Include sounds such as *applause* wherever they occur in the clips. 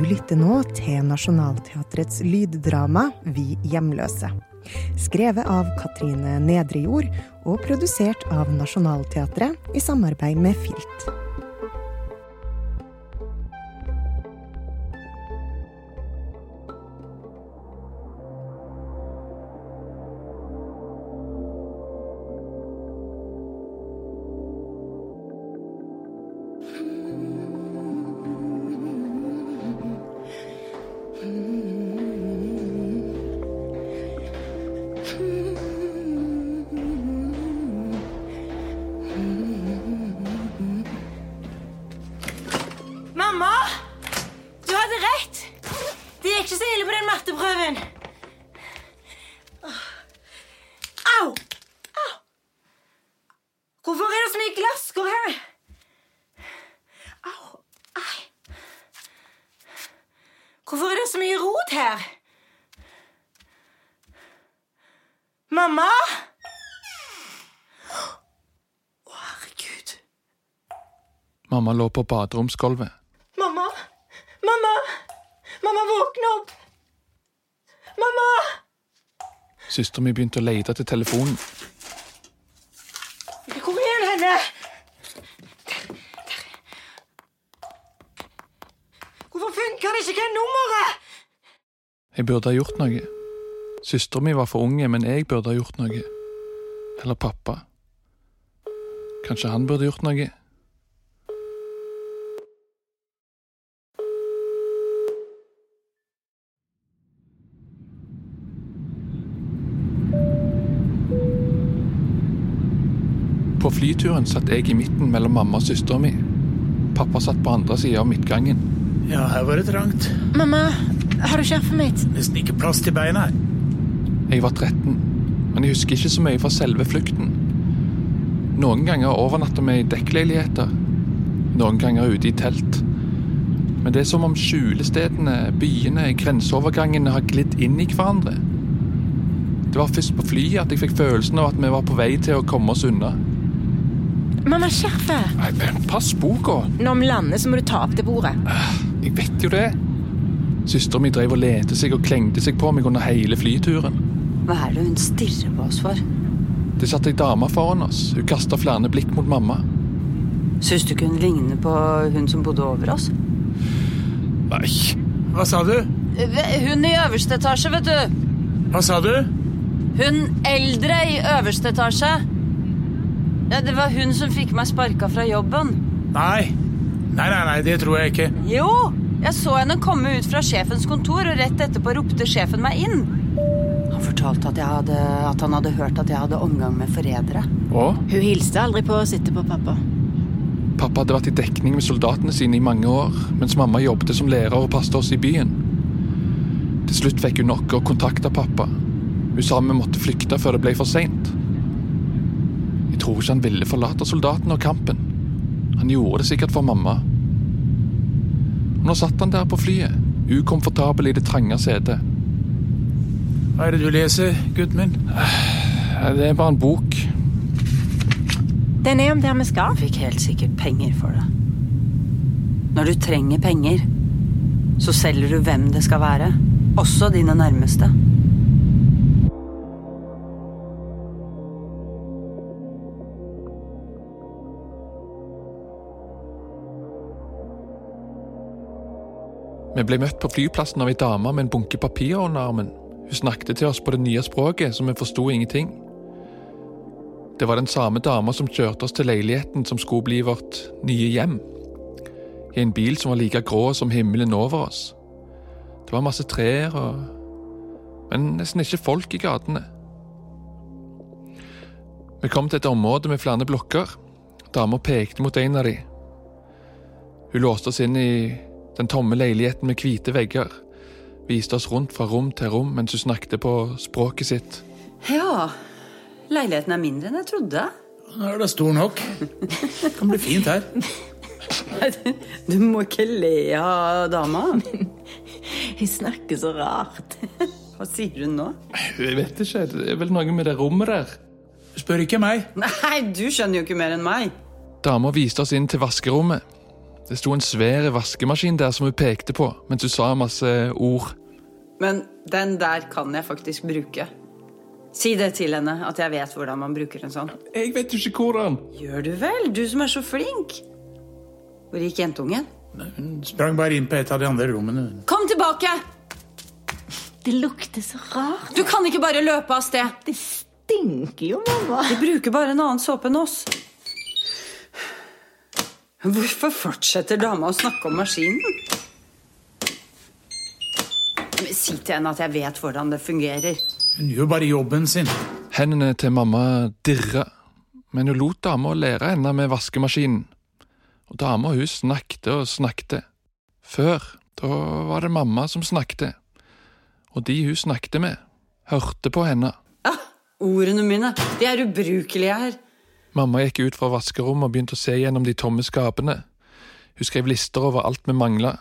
Du lytter nå til Nationaltheatrets lyddrama Vi hjemløse. Skrevet av Katrine Nedrejord og produsert av Nationaltheatret i samarbeid med Filt. Hvorfor er det så mye rot her? Mamma? Å, herregud. Mamma lå på baderomsgulvet. Mamma! Mamma! Mamma, våkne opp! Mamma! Søsteren min begynte å lete etter telefonen. Hvor er henne? Det ikke? Hva er nummeret? Jeg burde ha gjort noe. Søstera mi var for unge, men jeg burde ha gjort noe. Eller pappa. Kanskje han burde gjort noe? På flyturen satt jeg i midten mellom mamma og søstera mi. Pappa satt på andre sida av midtgangen. Ja, her var det trangt. Mamma, har du skjerfet mitt? Nesten ikke plass til beina her. Jeg var 13, men jeg husker ikke så mye fra selve flukten. Noen ganger overnatter vi i dekkleiligheter, noen ganger ute i telt. Men det er som om skjulestedene, byene, grenseovergangene har glidd inn i hverandre. Det var først på flyet at jeg fikk følelsen av at vi var på vei til å komme oss unna. Mamma, skjerp deg! Pass boka! Når vi lander, så må du ta opp det bordet. Jeg vet jo det. Søstera mi drev og lente seg og klengte seg på meg under hele flyturen. Hva er det hun stirrer på oss for? Det satt ei dame foran oss. Hun kasta flere blikk mot mamma. Syns du ikke hun ligner på hun som bodde over oss? Nei, Hva sa du? Hun i øverste etasje, vet du. Hva sa du? Hun eldre i øverste etasje. Ja, det var hun som fikk meg sparka fra jobben. Nei. Nei, nei, nei, det tror jeg ikke. Jo! Jeg så henne komme ut fra sjefens kontor, og rett etterpå ropte sjefen meg inn. Han fortalte at, jeg hadde, at han hadde hørt at jeg hadde omgang med forrædere. Hun hilste aldri på å sitte på pappa. Pappa hadde vært i dekning med soldatene sine i mange år, mens mamma jobbet som lærer og passet oss i byen. Til slutt fikk hun nok og kontakta pappa. Hun sa vi måtte flykte før det ble for seint. Jeg tror ikke han ville forlate soldatene og kampen. Han gjorde det sikkert for mamma. Og Nå satt han der på flyet, ukomfortabel i det trange setet. Hva er det du leser, gutten min? Det er bare en bok. Den er om der vi skal. Jeg fikk helt sikkert penger for det. Når du trenger penger, så selger du hvem det skal være. Også dine nærmeste. Vi ble møtt på flyplassen av ei dame med en bunke papirer under armen. Hun snakket til oss på det nye språket, så vi forsto ingenting. Det var den samme dama som kjørte oss til leiligheten som skulle bli vårt nye hjem. I en bil som var like grå som himmelen over oss. Det var masse trær og Men nesten ikke folk i gatene. Vi kom til et område med flere blokker. Dama pekte mot en av de. Hun låste oss inn i den tomme leiligheten med hvite vegger. Viste oss rundt fra rom til rom mens hun snakket på språket sitt. Ja, leiligheten er mindre enn jeg trodde. Nå er det stor nok. Det kan bli fint her. Du må ikke le av dama. Hun snakker så rart. Hva sier hun nå? Jeg vet ikke, det er vel noe med det rommet der. Spør ikke meg. Nei, du skjønner jo ikke mer enn meg. Dama viste oss inn til vaskerommet. Det sto en svær vaskemaskin der som hun pekte på, mens hun sa masse ord. Men den der kan jeg faktisk bruke. Si det til henne, at jeg vet hvordan man bruker en sånn. Jeg vet jo ikke hvordan. Gjør du vel? Du som er så flink. Hvor gikk jentungen? Hun sprang bare inn på et av de andre rommene. Kom tilbake! Det lukter så rart. Du kan ikke bare løpe av sted. Det stinker jo, mamma. De bruker bare en annen såpe enn oss. Hvorfor fortsetter dama å snakke om maskinen? Si til henne at jeg vet hvordan det fungerer. Hun gjør bare jobben sin. Hendene til mamma dirra, men hun lot dama lære henne med vaskemaskinen. Og dama hun snakket og snakket. Før, da var det mamma som snakket. Og de hun snakket med, hørte på henne. Ja, ordene mine, de er ubrukelige her. Mamma gikk ut fra vaskerommet og begynte å se gjennom de tomme skapene. Hun skrev lister over alt vi mangla.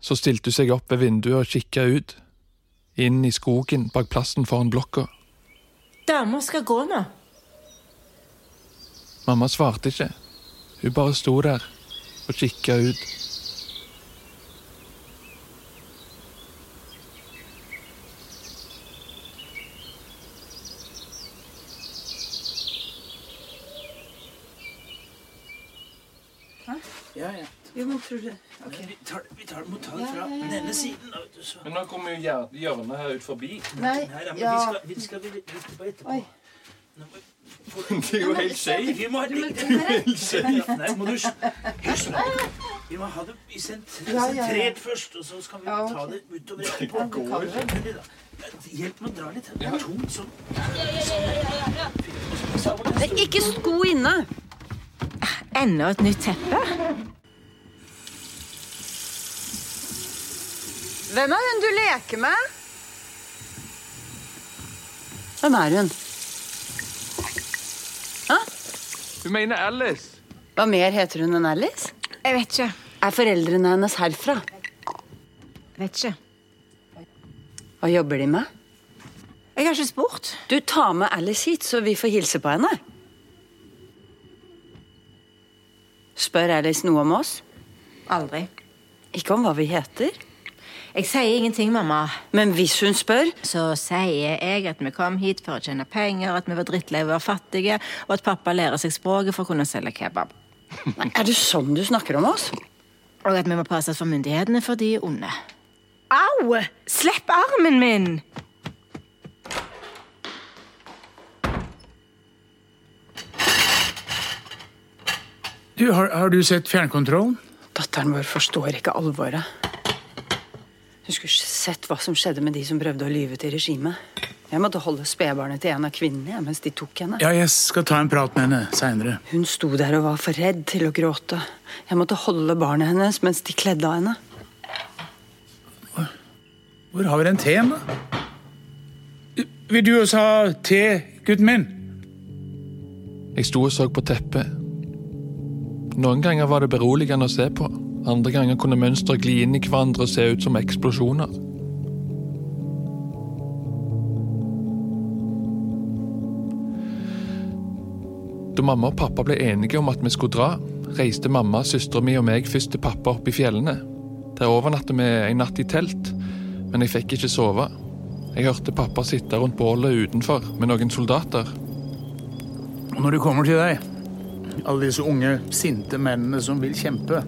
Så stilte hun seg opp ved vinduet og kikka ut. Inn i skogen bak plassen foran blokka. Dama skal gå nå. Mamma svarte ikke. Hun bare sto der og kikka ut. Ja, ja. Jo, men tror du... Vi, tar, vi tar, må ta det fra denne siden. da. Men nå kommer jo hjørnet her ut forbi. Nei, Nei, da, men ja. vi skal, vi skal vi litt på etterpå. Oi. Nå må- *laughs* Det er jo helt skjevt. Vi må ha litt Nei, må du Hysj. nå. Vi må ha det i sentrert først, og så skal vi ta det utover det går. Hjelp meg å dra litt. Det er tungt sånn. Det er ikke sko inne. Enda et nytt teppe. Hvem er hun du leker med? Hvem er hun? Du mener Alice. Hva mer heter hun enn Alice? Jeg vet ikke. Er foreldrene hennes herfra? Vet ikke. Hva jobber de med? Jeg har ikke spurt. Du tar med Alice hit, så vi får hilse på henne. Spør Alice noe om oss? Aldri. Ikke om hva vi heter. Jeg sier ingenting, mamma. Men hvis hun spør Så sier jeg at vi kom hit for å tjene penger, at vi var drittlei av å være fattige, og at pappa lærer seg språket for å kunne selge kebab. *laughs* Nei, Er det sånn du snakker om oss? Og at vi må passes for myndighetene, for de er onde. Au! Slipp armen min! Du, har, har du sett fjernkontrollen? Datteren vår forstår ikke alvoret. Hun skulle sett hva som skjedde med de som prøvde å lyve til regimet. Jeg måtte holde spedbarnet til en av kvinnene mens de tok henne. Ja, jeg skal ta en prat med henne seinere. Hun sto der og var for redd til å gråte. Jeg måtte holde barnet hennes mens de kledde av henne. Hvor har vi den teen, da? Vil du også ha te, gutten min? Jeg sto og så på teppet. Noen ganger var det beroligende å se på. Andre ganger kunne mønstre gli inn i hverandre og se ut som eksplosjoner. Da mamma og pappa ble enige om at vi skulle dra, reiste mamma, søstera mi og meg først til pappa opp i fjellene. Der overnattet vi en natt i telt, men jeg fikk ikke sove. Jeg hørte pappa sitte rundt bålet utenfor med noen soldater. Når du kommer til deg, alle disse unge, sinte mennene som vil kjempe,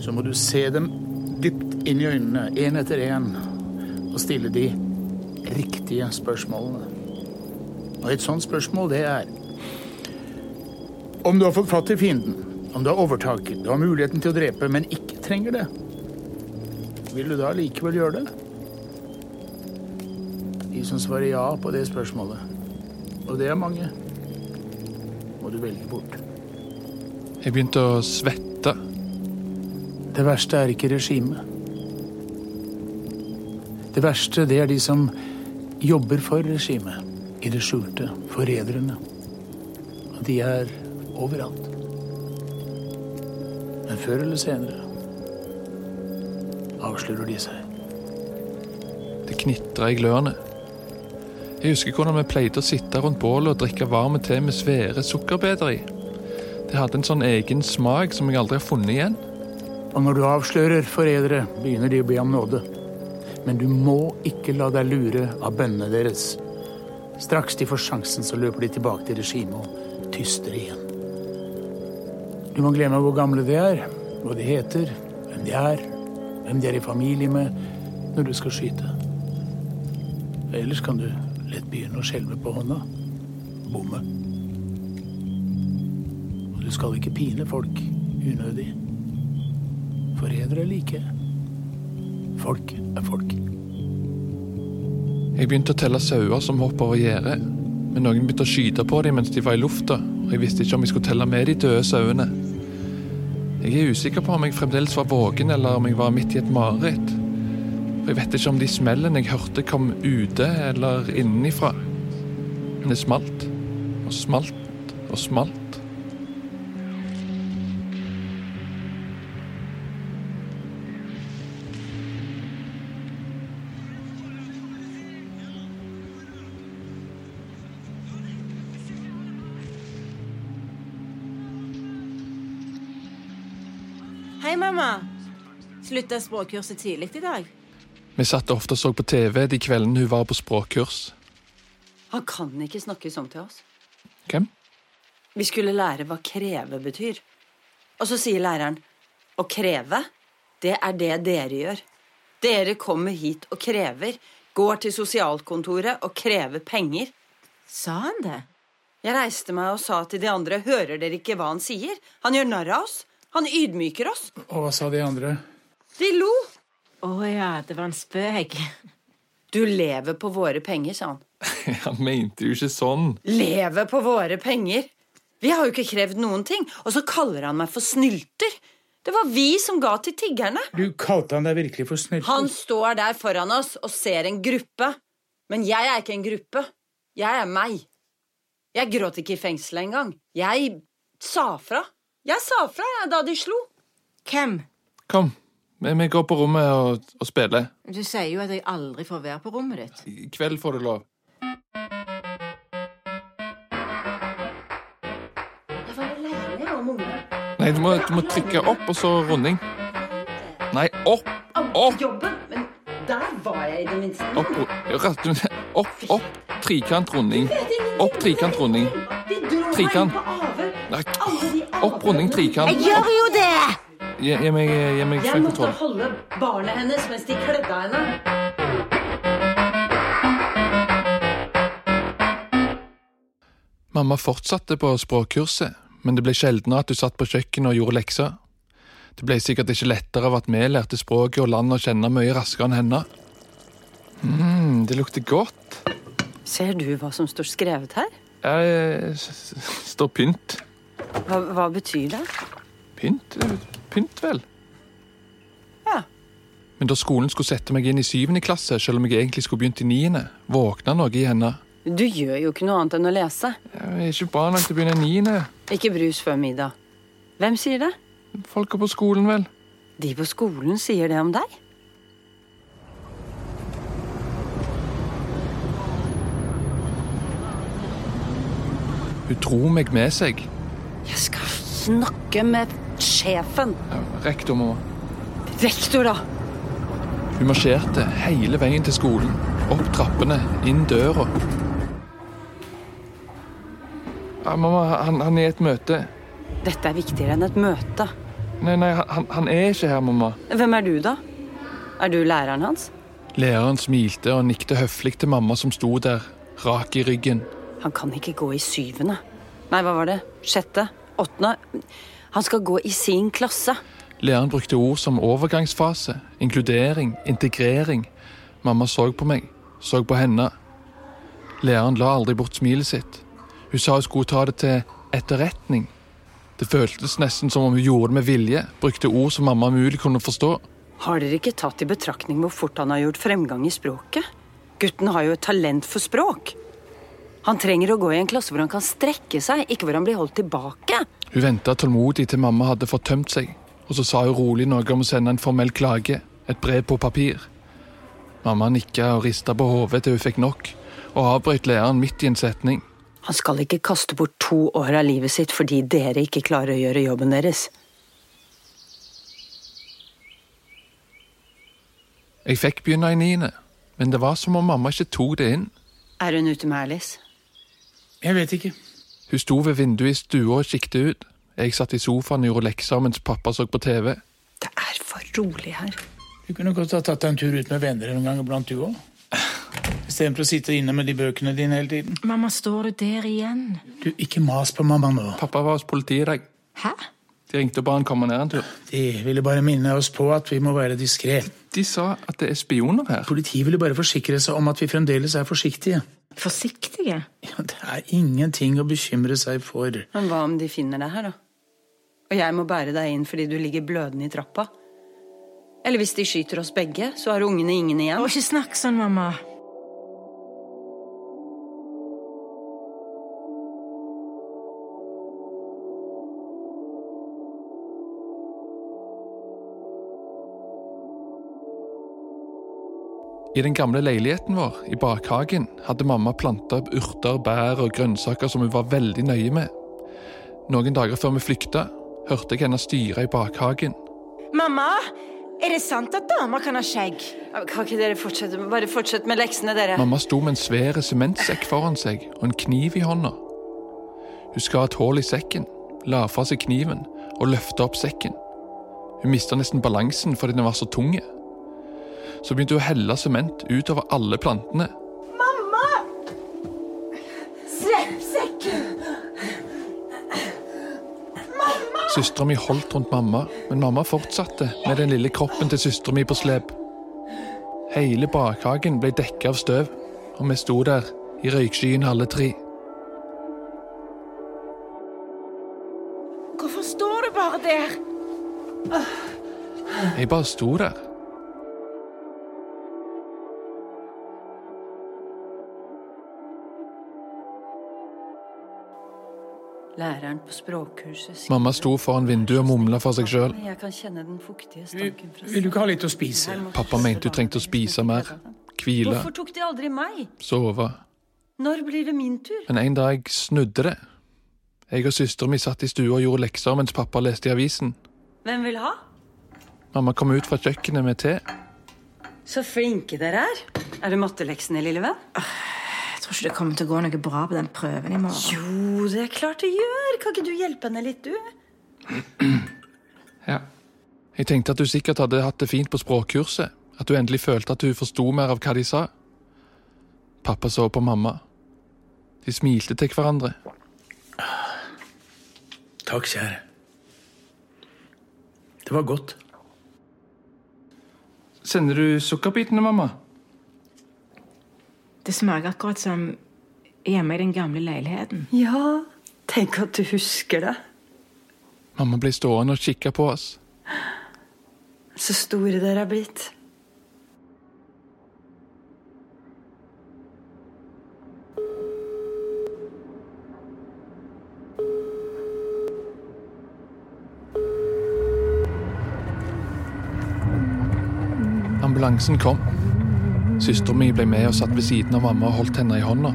så må du se dem dypt inn i øynene, én etter én, og stille de riktige spørsmålene. Og et sånt spørsmål, det er Om du har fått fatt i fienden, om du har overtaket, du har muligheten til å drepe, men ikke trenger det, vil du da likevel gjøre det? De som svarer ja på det spørsmålet, og det er mange, må du velge bort. Jeg begynte å svette. Det verste er ikke regimet. Det verste, det er de som jobber for regimet. I det skjulte. Forræderne. Og de er overalt. Men før eller senere avslører de seg. Det knitra i glørne. Jeg husker hvordan vi pleide å sitte rundt bålet og drikke varm te med svære sukkerbeder i. Det hadde en sånn egen smak som jeg aldri har funnet igjen. Og når du avslører forrædere, begynner de å be om nåde. Men du må ikke la deg lure av bønnene deres. Straks de får sjansen, så løper de tilbake til regimet og tyster igjen. Du må glemme hvor gamle de er, hva de heter, hvem de er, hvem de er i familie med, når du skal skyte. Ellers kan du lett begynne å skjelve på hånda. Bomme. Du skal ikke pine folk unødig. Forrædere er like. Folk er folk. Jeg begynte å telle sauer som hoppet over gjerdet, men noen begynte å skyte på dem mens de var i lufta, og jeg visste ikke om jeg skulle telle med de døde sauene. Jeg er usikker på om jeg fremdeles var våken, eller om jeg var midt i et mareritt. Og jeg vet ikke om de smellene jeg hørte, kom ute eller innenifra. Men det smalt og smalt og smalt. Hei, mamma. Slutta språkkurset tidlig i dag? Vi satt ofte og så på TV de kveldene hun var på språkkurs. Han kan ikke snakke sånn til oss. Hvem? Vi skulle lære hva kreve betyr. Og så sier læreren å kreve, det er det dere gjør. Dere kommer hit og krever. Går til sosialkontoret og krever penger. Sa han det? Jeg reiste meg og sa til de andre, hører dere ikke hva han sier? Han gjør narr av oss. Han ydmyker oss. Og hva sa de andre? De lo. Å ja, det var en spøk. *laughs* Du lever på våre penger, sa han. *laughs* Han mente jo ikke sånn. Lever på våre penger? Vi har jo ikke krevd noen ting. Og så kaller han meg for snylter. Det var vi som ga til tiggerne. Du kalte han deg virkelig for snylter? Han står der foran oss og ser en gruppe. Men jeg er ikke en gruppe. Jeg er meg. Jeg gråt ikke i fengselet engang. Jeg sa fra. Jeg sa fra jeg, da de slo. Hvem? Kom, vi vi går på rommet og, og spiller. Du sier jo at jeg aldri får være på rommet ditt. I kveld får du lov. Jeg jeg. Nei, du må, du må trykke opp, og så runding. Nei, opp! Opp! Jobben, men der var jeg i det minste. Opp, opp, opp. Trikant runding. Opp, trikant runding. Trikant. opp, runding, trikant. gjør det! Gi meg, gi Jeg måtte holde barnet hennes mens de kledde av henne. Mamma fortsatte på språkkurset, men det ble sjeldnere at du satt på kjøkkenet og gjorde lekser. Det ble sikkert ikke lettere av at vi lærte språket og landet å kjenne mye raskere enn henne. mm, det lukter godt. Ser du hva som står skrevet her? Jeg s- står pynt. Hva, hva betyr det? Pynt? Pynt, vel. Ja. Men da skolen skulle sette meg inn i syvende klasse, selv om jeg egentlig skulle begynt i niende, våkna noe i henne. Du gjør jo ikke noe annet enn å lese. Jeg er ikke bra nok til å begynne i niende. Ikke brus før middag. Hvem sier det? Folka på skolen, vel. De på skolen sier det om deg. Hun dro meg med seg. Jeg skal snakke med sjefen. Rektor, mamma. Rektor, da. Hun marsjerte hele veien til skolen. Opp trappene, inn døra. Ja, mamma, han, han er i et møte. Dette er viktigere enn et møte. Nei, nei, han, han er ikke her, mamma. Hvem er du, da? Er du læreren hans? Læreren smilte og nikte høflig til mamma som sto der, rak i ryggen. Han kan ikke gå i syvende. Nei, hva var det? Sjette? Åttende? Han skal gå i sin klasse. Læreren brukte ord som overgangsfase, inkludering, integrering. Mamma så på meg, så på henne. Læreren la aldri bort smilet sitt. Hun sa hun skulle ta det til etterretning. Det føltes nesten som om hun gjorde det med vilje, brukte ord som mamma mulig kunne forstå. Har dere ikke tatt i betraktning hvor fort han har gjort fremgang i språket? Gutten har jo et talent for språk. Han trenger å gå i en klasse hvor han kan strekke seg, ikke hvor han blir holdt tilbake. Hun venta tålmodig til mamma hadde fått tømt seg, og så sa hun rolig noe om å sende en formell klage, et brev på papir. Mamma nikka og rista på hodet til hun fikk nok, og avbrøt læreren midt i en setning. Han skal ikke kaste bort to år av livet sitt fordi dere ikke klarer å gjøre jobben deres. Jeg fikk begynne i niende, men det var som om mamma ikke tok det inn. Er hun ute med Alice? Jeg vet ikke. Hun sto ved vinduet i stua og kikket ut. Jeg satt i sofaen og gjorde lekser mens pappa så på TV. Det er for rolig her. Du kunne godt ha tatt deg en tur ut med venner en gang iblant, du òg. Istedenfor å sitte inne med de bøkene dine hele tiden. Mamma, står du der igjen? Du, Ikke mas på mamma nå. Pappa var hos politiet i dag. Hæ? De ringte og ba han komme ned en tur. De ville bare minne oss på at vi må være diskré. De sa at det er spioner her. Politiet ville bare forsikre seg om at vi fremdeles er forsiktige. Forsiktige? Ja, det er ingenting å bekymre seg for. Men hva om de finner deg her, da? Og jeg må bære deg inn fordi du ligger blødende i trappa? Eller hvis de skyter oss begge, så har ungene ingen igjen. Og ikke snakk sånn, mamma. I den gamle leiligheten vår, i bakhagen, hadde mamma planta opp urter, bær og grønnsaker som hun var veldig nøye med. Noen dager før vi flykta, hørte jeg henne styre i bakhagen. Mamma, er det sant at damer kan ha skjegg? Kan ikke dere fortsette? Bare fortsett med leksene, dere. Mamma sto med en svær sementsekk foran seg og en kniv i hånda. Hun skar et hull i sekken, la fra seg kniven og løfta opp sekken. Hun mista nesten balansen fordi den var så tung. Så begynte hun å helle sement utover alle plantene. Mamma! Slipp sekken! Søstera mi holdt rundt mamma, men mamma fortsatte med den lille kroppen til søstera mi på slep. Hele bakhagen ble dekka av støv, og vi sto der i røykskyen alle tre. Hvorfor står du bare der? Jeg bare sto der. Læreren på språkkurset sier Mamma sto foran vinduet og mumla for seg sjøl. Vil, du ikke ha litt å spise? Pappa mente hun trengte å spise mer, hvile, Hvorfor tok de aldri meg? sove. Når blir det min tur? Men en dag snudde det. Jeg og søstera mi satt i stua og gjorde lekser mens pappa leste i avisen. Hvem vil ha? Mamma kom ut fra kjøkkenet med te. Så flinke dere er. Er det matteleksene, lille venn? Tror ikke det kommer til å gå noe bra på den prøven i morgen. Jo, det er klart det gjør. Kan ikke du hjelpe henne litt, du? *clears throat* Ja. Jeg tenkte at du sikkert hadde hatt det fint på språkkurset. At du endelig følte at du forsto mer av hva de sa. Pappa så på mamma. De smilte til hverandre. Takk, kjære. Det var godt. Sender du sukkerbitene, mamma? Det smaker akkurat som hjemme i den gamle leiligheten. Ja, tenk at du husker det. Mamma ble stående og kikke på oss. Så store dere er blitt. Ambulansen kom. Søstera mi ble med og satt ved siden av mamma og holdt henne i hånda.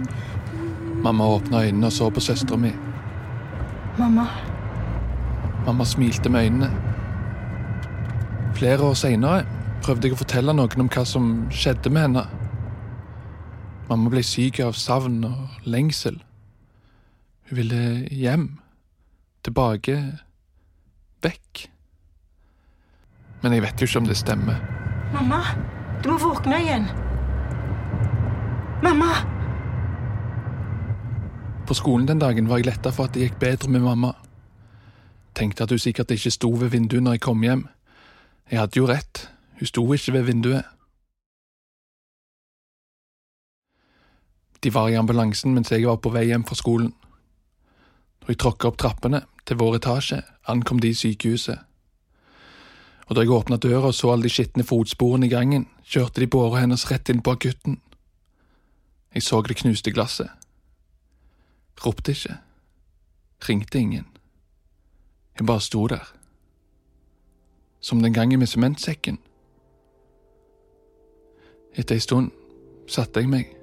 Mamma åpna øynene og så på søstera mi. Mamma, Mamma smilte med øynene. Flere år seinere prøvde jeg å fortelle noen om hva som skjedde med henne. Mamma ble syk av savn og lengsel. Hun ville hjem. Tilbake. Vekk. Men jeg vet jo ikke om det stemmer. mamma, du må våkne igjen. Mamma! På skolen den dagen var jeg letta for at det gikk bedre med mamma. Tenkte at hun sikkert ikke sto ved vinduet når jeg kom hjem. Jeg hadde jo rett, hun sto ikke ved vinduet. De var i ambulansen mens jeg var på vei hjem fra skolen. Da jeg tråkka opp trappene til vår etasje, ankom de sykehuset. Og da jeg åpna døra og så alle de skitne fotsporene i gangen, kjørte de båra hennes rett inn på akutten. Jeg så det knuste glasset. Ropte ikke. Ringte ingen. Jeg bare sto der. Som den gangen med sementsekken. Etter ei stund satte jeg meg.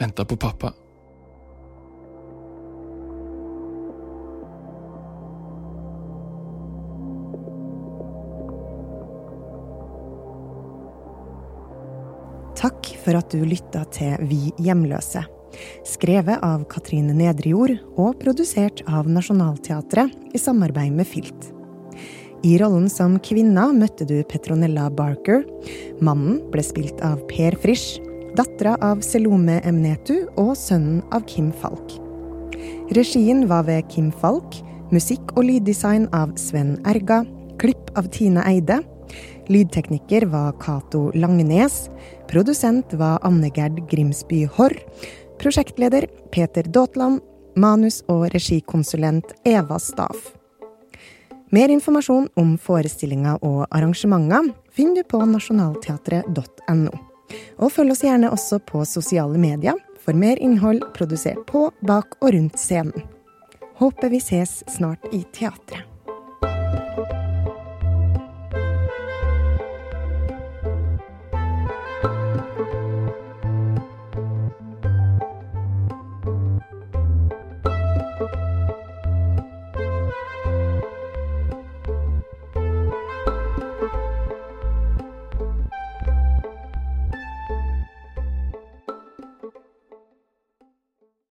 Venta på pappa. Takk for at du lytta til Vi hjemløse. Skrevet av Katrine Nedrejord og produsert av Nationaltheatret i samarbeid med Filt. I rollen som kvinna møtte du Petronella Barker. Mannen ble spilt av Per Frisch. Dattera av Selome Emnetu og sønnen av Kim Falk. Regien var ved Kim Falk. Musikk og lyddesign av Sven Erga. Klipp av Tine Eide. Lydtekniker var Cato Langnes. Produsent var Anne-Gerd Grimsby Horr. Prosjektleder Peter Daatland. Manus- og regikonsulent Eva Staff. Mer informasjon om forestillinger og arrangementer finner du på nasjonalteatret.no. Og følg oss gjerne også på sosiale medier for mer innhold produsert på, bak og rundt scenen. Håper vi ses snart i teatret.